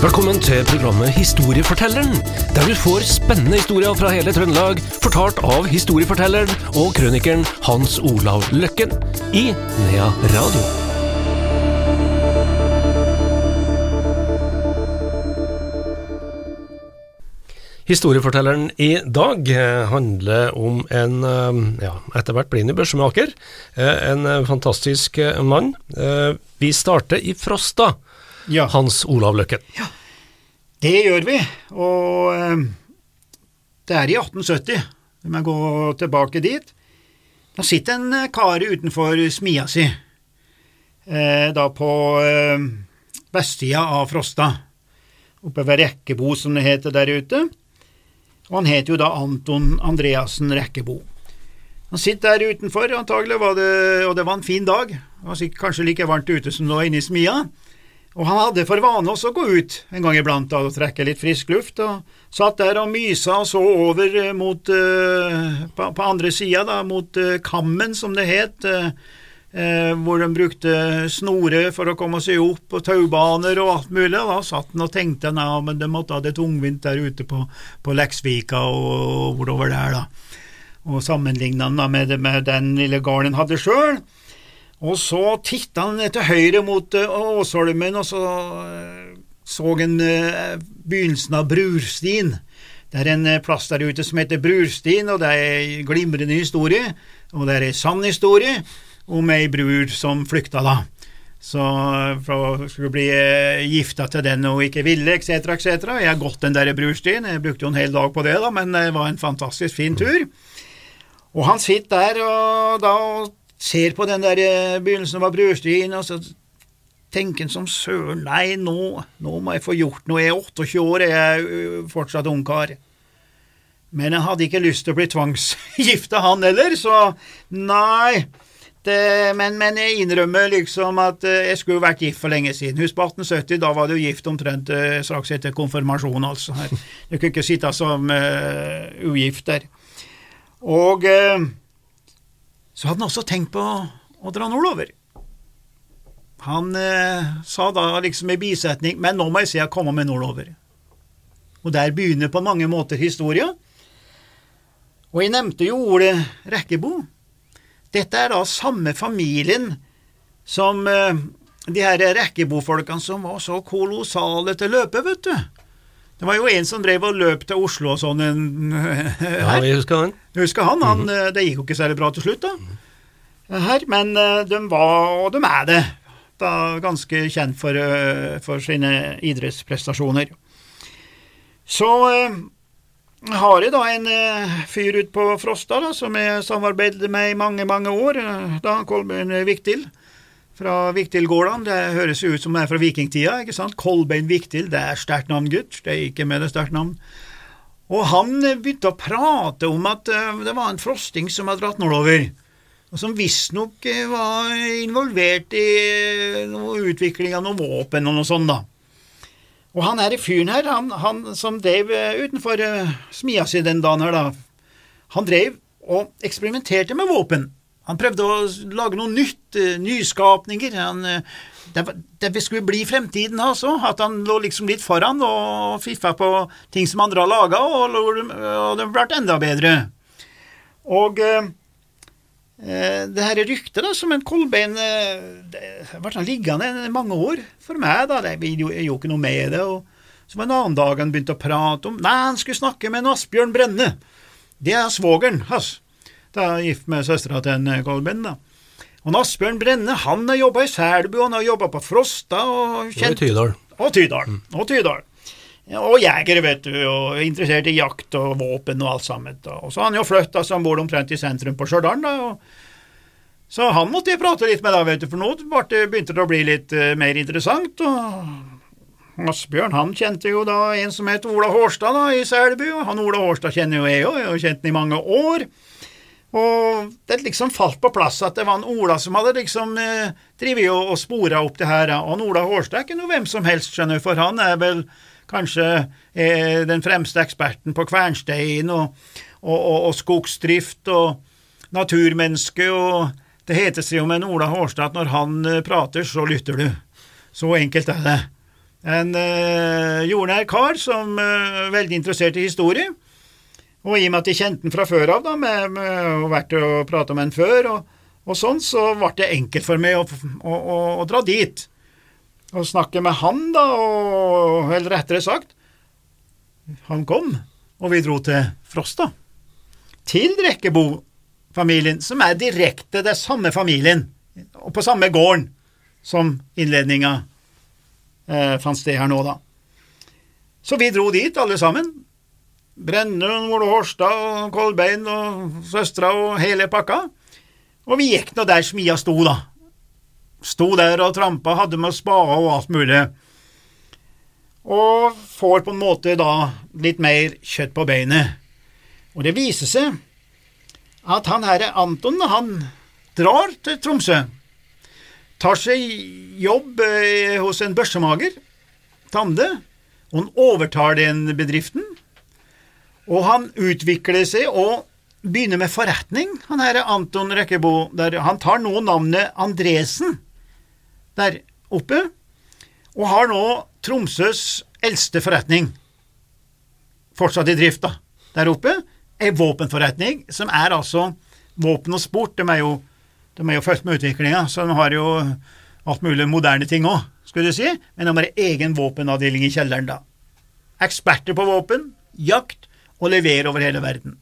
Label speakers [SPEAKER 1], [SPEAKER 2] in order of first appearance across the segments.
[SPEAKER 1] Velkommen til programmet Historiefortelleren, der du får spennende historier fra hele Trøndelag, fortalt av historiefortelleren og krønikeren Hans Olav Løkken i Nea Radio. Historiefortelleren i dag eh, handler om en eh, ja, etter hvert blind børsemaker. Eh, en fantastisk mann. Vi starter i Frosta,
[SPEAKER 2] Ja,
[SPEAKER 1] Hans Olav Løkken.
[SPEAKER 2] Det gjør vi. Og eh, det er i 1870. Vi må gå tilbake dit. Da sitter en eh, kar utenfor smia si, eh, da på vestsida av Frosta, oppe ved Rekkebo, som det heter der ute. Og han het jo da Anton Andreassen Rekkebo. Han sitter der utenfor, antagelig, det, og det var en fin dag. Det var kanskje like varmt ute som var inne i smia. Og han hadde for vane også å gå ut en gang iblant og trekke litt frisk luft, og satt der og mysa og så over eh, mot uh, på, på andre sida, da, mot uh, Kammen, som det het, uh, hvor de brukte snore for å komme seg opp, og taubaner og alt mulig. og Da satt han og tenkte ja, men de måtte ha det tungvint der ute på, på Leksvika og bortover der, da. Og sammenligna han med, med den lille gården han hadde sjøl. Og så titta han til høyre mot eh, Åsholmen, og så eh, så han eh, begynnelsen av Brurstien. Det er en plass der ute som heter Brurstien, og det er en glimrende historie, og det er en sann historie om ei brur som flykta da. Så for å skulle bli gifta til den og ikke ville, etc., etc. Jeg har gått den der Brurstien, jeg brukte jo en hel dag på det, da, men det var en fantastisk fin tur. Og han sitter der og da ser på den der eh, begynnelsen av brødstien, og så tenker han som søren, nei, nå, nå må jeg få gjort noe, jeg er 28 år, jeg er ø, fortsatt ungkar. Men jeg hadde ikke lyst til å bli tvangsgifta, han heller, så nei. Det, men, men jeg innrømmer liksom at eh, jeg skulle vært gift for lenge siden. Husk på 1870, da var du gift omtrent eh, straks etter konfirmasjon, altså. Du kunne ikke sitte som uh, ugift der. Og eh, så hadde han også tenkt på å dra nordover. Han eh, sa da liksom i bisetning Men nå må jeg se jeg kommer meg nordover. Og der begynner på mange måter historia. Og jeg nevnte jo ordet Rekkebo. Dette er da samme familien som eh, de her Rekkebo-folkene som var så kolossale til løpet, vet du. Det var jo en som drev og løp til Oslo og sånn en,
[SPEAKER 1] Ja, vi husker
[SPEAKER 2] han. husker han, han eh, det gikk jo ikke særlig bra til slutt, da. Her, men eh, de var, og de er det, da ganske kjent for, eh, for sine idrettsprestasjoner. Så har jeg da en fyr ute på Frosta da, som jeg samarbeidet med i mange, mange år, da Kolbjørn Viktil fra Viktilgårdene. Det høres ut som det er fra vikingtida, ikke sant? Kolbein Viktil, det er sterkt navn, gutt. Det er ikke med det sterkt navn. Og han begynte å prate om at eh, det var en frosting som hadde dratt nordover, og som visstnok eh, var involvert i eh, noe utvikling av noe våpen og noe sånt, da. Og han her fyren her, han, han som drev utenfor smia si den dagen her, da, han drev og eksperimenterte med våpen. Han prøvde å lage noe nytt, eh, nyskapninger. Han, eh, det, det skulle bli fremtiden, altså. At han lå liksom litt foran og fiffa på ting som andre har laga, og, og det ble enda bedre. Og eh, eh, det her ryktet da, som en Kolbein Det sånn liggende i mange år for meg, da. Jeg gjorde ikke noe med det. og så var det en annen dag han begynte å prate om Nei, han skulle snakke med en Asbjørn Brenne. Det er svogeren hans. Da gift med søstera til en eh, Kolbein, da. Og Asbjørn Brenne han har jobba i Selbu, han har jobba på Frosta og kjent, Og
[SPEAKER 1] Tydal.
[SPEAKER 2] og Tydal. Og Tydal. Og jeger, vet du, og interessert i jakt og våpen og alt sammen. Da. Og så har han jo flytta så han bor omtrent i sentrum på Stjørdal, da. Og så han måtte jeg prate litt med, da, vet du, for nå begynte det å bli litt eh, mer interessant. og Asbjørn han kjente jo da en som het Ola Hårstad da, i Selbu, og han Ola Hårstad kjenner jo jeg òg, jeg har kjent han i mange år. Og det liksom falt på plass at det var en Ola som hadde liksom eh, drevet og, og spora opp det her. Og en Ola Hårstad er ikke noe hvem som helst, skjønner du, for han er vel kanskje eh, den fremste eksperten på kvernstein og, og, og, og skogsdrift og naturmenneske, og det heter seg jo med en Ola Hårstad at når han eh, prater, så lytter du. Så enkelt er det. En eh, jordnær kar som er veldig interessert i historie. Og i og med at de kjente den fra før av, da, med, med og vært og prata med den før, og, og, sånn, så ble det enkelt for meg å, å, å, å dra dit. Og snakke med han, da, og eller rettere sagt Han kom, og vi dro til Frosta. Til Drekkebo-familien, som er direkte det samme familien, og på samme gården som innledninga eh, fant sted her nå, da. Så vi dro dit, alle sammen. Brennum, Ole Horstad, Kolbein og søstera og hele pakka. Og vi gikk nå der smia sto, da. Sto der og trampa, hadde med spade og alt mulig. Og får på en måte da litt mer kjøtt på beinet. Og det viser seg at han herre Anton, han drar til Tromsø tar seg jobb eh, hos en børsemager, Tande, og han overtar den bedriften. Og han utvikler seg og begynner med forretning, han her Anton Røkkebo. Han tar nå navnet Andresen der oppe, og har nå Tromsøs eldste forretning. Fortsatt i drift, da. Der oppe. Ei våpenforretning som er altså Våpen og sport, de er jo de er jo fulgt med utviklinga, så de har jo alt mulig moderne ting òg, skulle du si, men de har egen våpenavdeling i kjelleren, da. Eksperter på våpen, jakt og leverer over hele verden.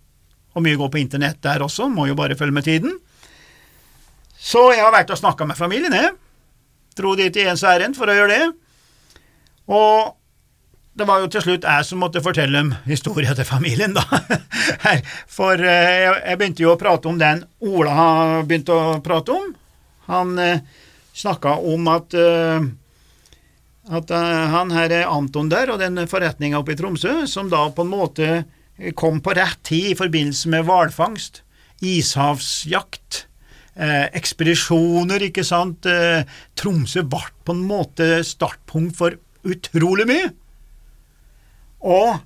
[SPEAKER 2] Og mye går på internett der også, må jo bare følge med tiden. Så jeg har vært og snakka med familien, jeg. Dro dit i ens ærend for å gjøre det. Og det var jo til slutt jeg som måtte fortelle om historia til familien, da. For eh, jeg begynte jo å prate om den Ola har begynt å prate om. Han eh, snakka om at, eh, at han her er Anton der, og den forretninga oppe i Tromsø, som da på en måte kom på rett tid i forbindelse med hvalfangst, ishavsjakt, ekspedisjoner, ikke sant. Tromsø ble på en måte startpunkt for utrolig mye. Og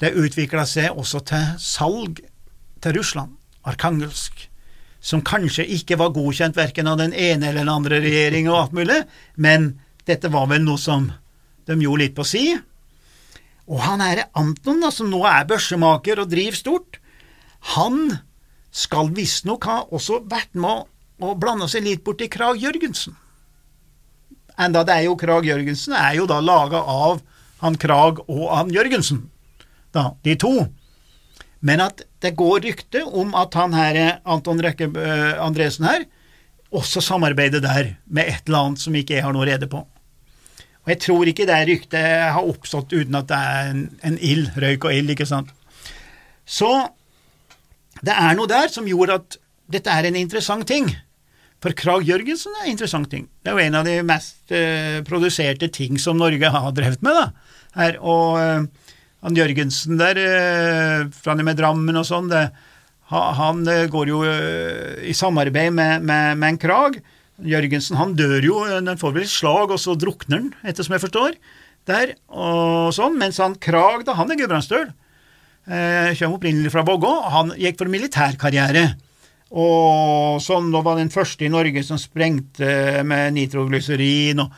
[SPEAKER 2] det utvikla seg også til salg til Russland, Arkangelsk, som kanskje ikke var godkjent verken av den ene eller den andre regjeringa og alt mulig, men dette var vel noe som de gjorde litt på si. Og han herre Anton, da, som nå er børsemaker og driver stort, han skal visstnok ha også vært med å blande seg litt borti Krag Jørgensen. Enda det er jo Krag Jørgensen er jo da laga av han Krag og han Jørgensen, da, de to. Men at det går rykte om at han her, Anton Røkke uh, Andresen her, også samarbeider der med et eller annet som ikke jeg har noe rede på. Og jeg tror ikke det ryktet har oppstått uten at det er en, en ild, røyk og ild, ikke sant. Så det er noe der som gjorde at dette er en interessant ting. For Krag Jørgensen er en interessant ting. Det er jo en av de mest uh, produserte ting som Norge har drevet med, da her. Og uh, han Jørgensen der, uh, fra med Drammen og sånn, han går jo i samarbeid med, med, med, en Krag. Jørgensen han dør jo, den får vel et slag, og så drukner han, etter som jeg forstår, der, og sånn, mens han Krag, da, han er gudbrandsdøl. Eh, kommer opprinnelig fra Vågå, han gikk for militærkarriere. Og sånn, da var den første i Norge som sprengte med nitroglyserin og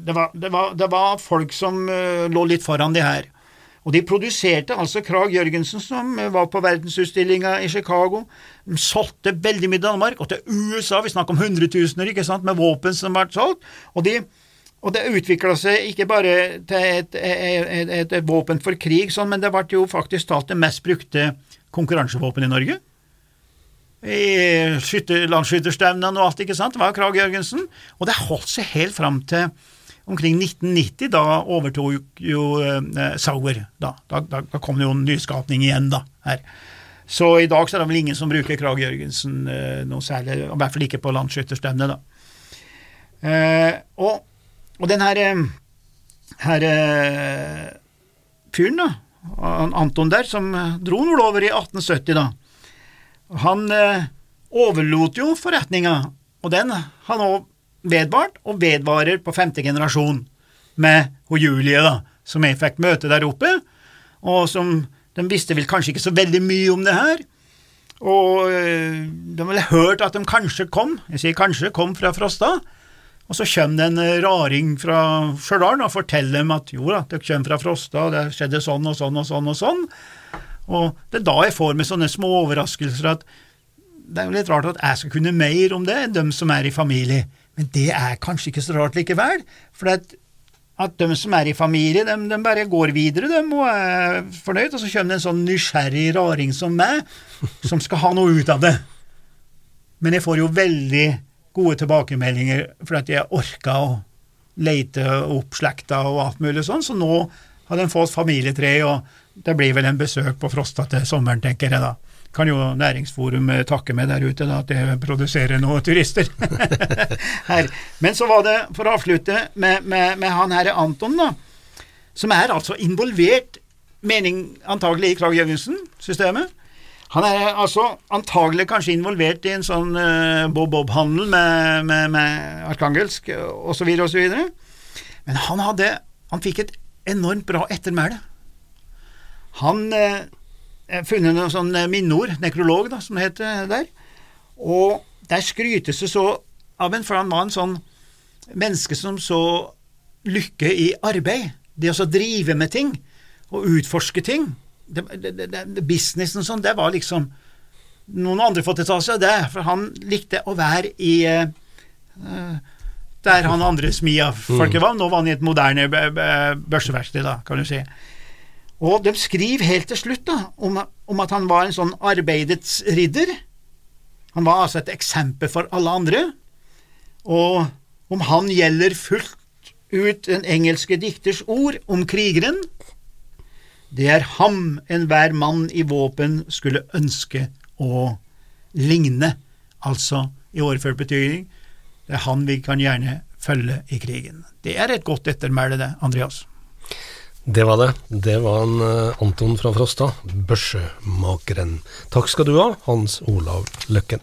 [SPEAKER 2] det var, det, var, det var, folk som uh, lå litt foran de her. Og de produserte altså Krag Jørgensen, som var på verdensutstillinga i Chicago. De solgte veldig mye Danmark, og til USA, vi snakker om hundretusener ikke med våpen som ble solgt. Og, de, og det utvikla seg ikke bare til et, et, et, et, våpen for krig, sånn, men det ble jo faktisk talt det mest brukte konkurransevåpen i Norge i landsskytterstevnene og alt, ikke sant, var Krag Jørgensen, og det holdt seg helt fram til omkring 1990, da overtok jo eh, Sauer. Da, da, da, kom det jo en nyskapning igjen, da, her. Så i dag så er det vel ingen som bruker Krag Jørgensen eh, noe særlig, i hvert fall ikke på landsskytterstevne, da. Eh, og, og den her, eh, her eh, fyren, da, Anton der, som dro nordover i 1870, da, han eh, overlot jo forretninga, og den han nå vedvart, og vedvarer på femte generasjon, med hun Julie, da, som jeg fikk møte der oppe, og som de visste vel kanskje ikke så veldig mye om det her. Og øh, de hadde hørt at de kanskje kom, jeg sier kanskje, kom fra Frosta, Og så kommer det en raring fra Stjørdal og forteller dem at jo da, dere kommer fra Frosta, og det skjedde sånn og sånn og sånn og sånn. Og det er da jeg får med sånne små overraskelser at det er jo litt rart at jeg skal kunne mer om det enn dem som er i familie, men det er kanskje ikke så rart likevel, for at, at de som er i familie, de, de bare går videre, de, og er fornøyd, og så kommer det en sånn nysgjerrig raring som meg, som skal ha noe ut av det. Men jeg får jo veldig gode tilbakemeldinger for at jeg orka å lete opp slekta og alt mulig sånn, så nå har de fått familietre, og det blir vel en besøk på Frosta til sommeren, tenker jeg da. Kan jo Næringsforum takke med der ute, da, at det produserer noen turister. her. Men så var det, for å avslutte, med, med, med han herre Anton, da, som er altså involvert, mening antagelig i Krag Jørgensen-systemet, han er altså antagelig kanskje involvert i en sånn uh, bob-bob-handel med, med, med, Arkangelsk osv. osv. Men han hadde Han fikk et enormt bra ettermæle. Han uh, funnet noen sånn minneord, nekrolog, da, som det heter der, og der skrytes det så av en, for han var en sånn menneske som så lykke i arbeid, det å drive med ting og utforske ting det, det, det, Businessen og sånn, det var liksom Noen andre fått ta seg av det, for han likte å være i uh, der han andre smia-folket mm. var. Nå var han i et moderne børseverksted, da, kan du si. Og de skriver helt til slutt da, om, om, at han var en sånn arbeidets ridder. Han var altså et eksempel for alle andre. Og om han gjelder fullt ut den engelske dikters ord om krigeren, det er ham enhver mann i våpen skulle ønske å ligne, altså i overført betydning. Det er han vi kan gjerne følge i krigen. Det er et godt ettermæle, det, Andreas.
[SPEAKER 1] Det var det. Det var en uh, Anton fra Frosta, børsemakeren. Takk skal du ha, Hans Olav Løkken.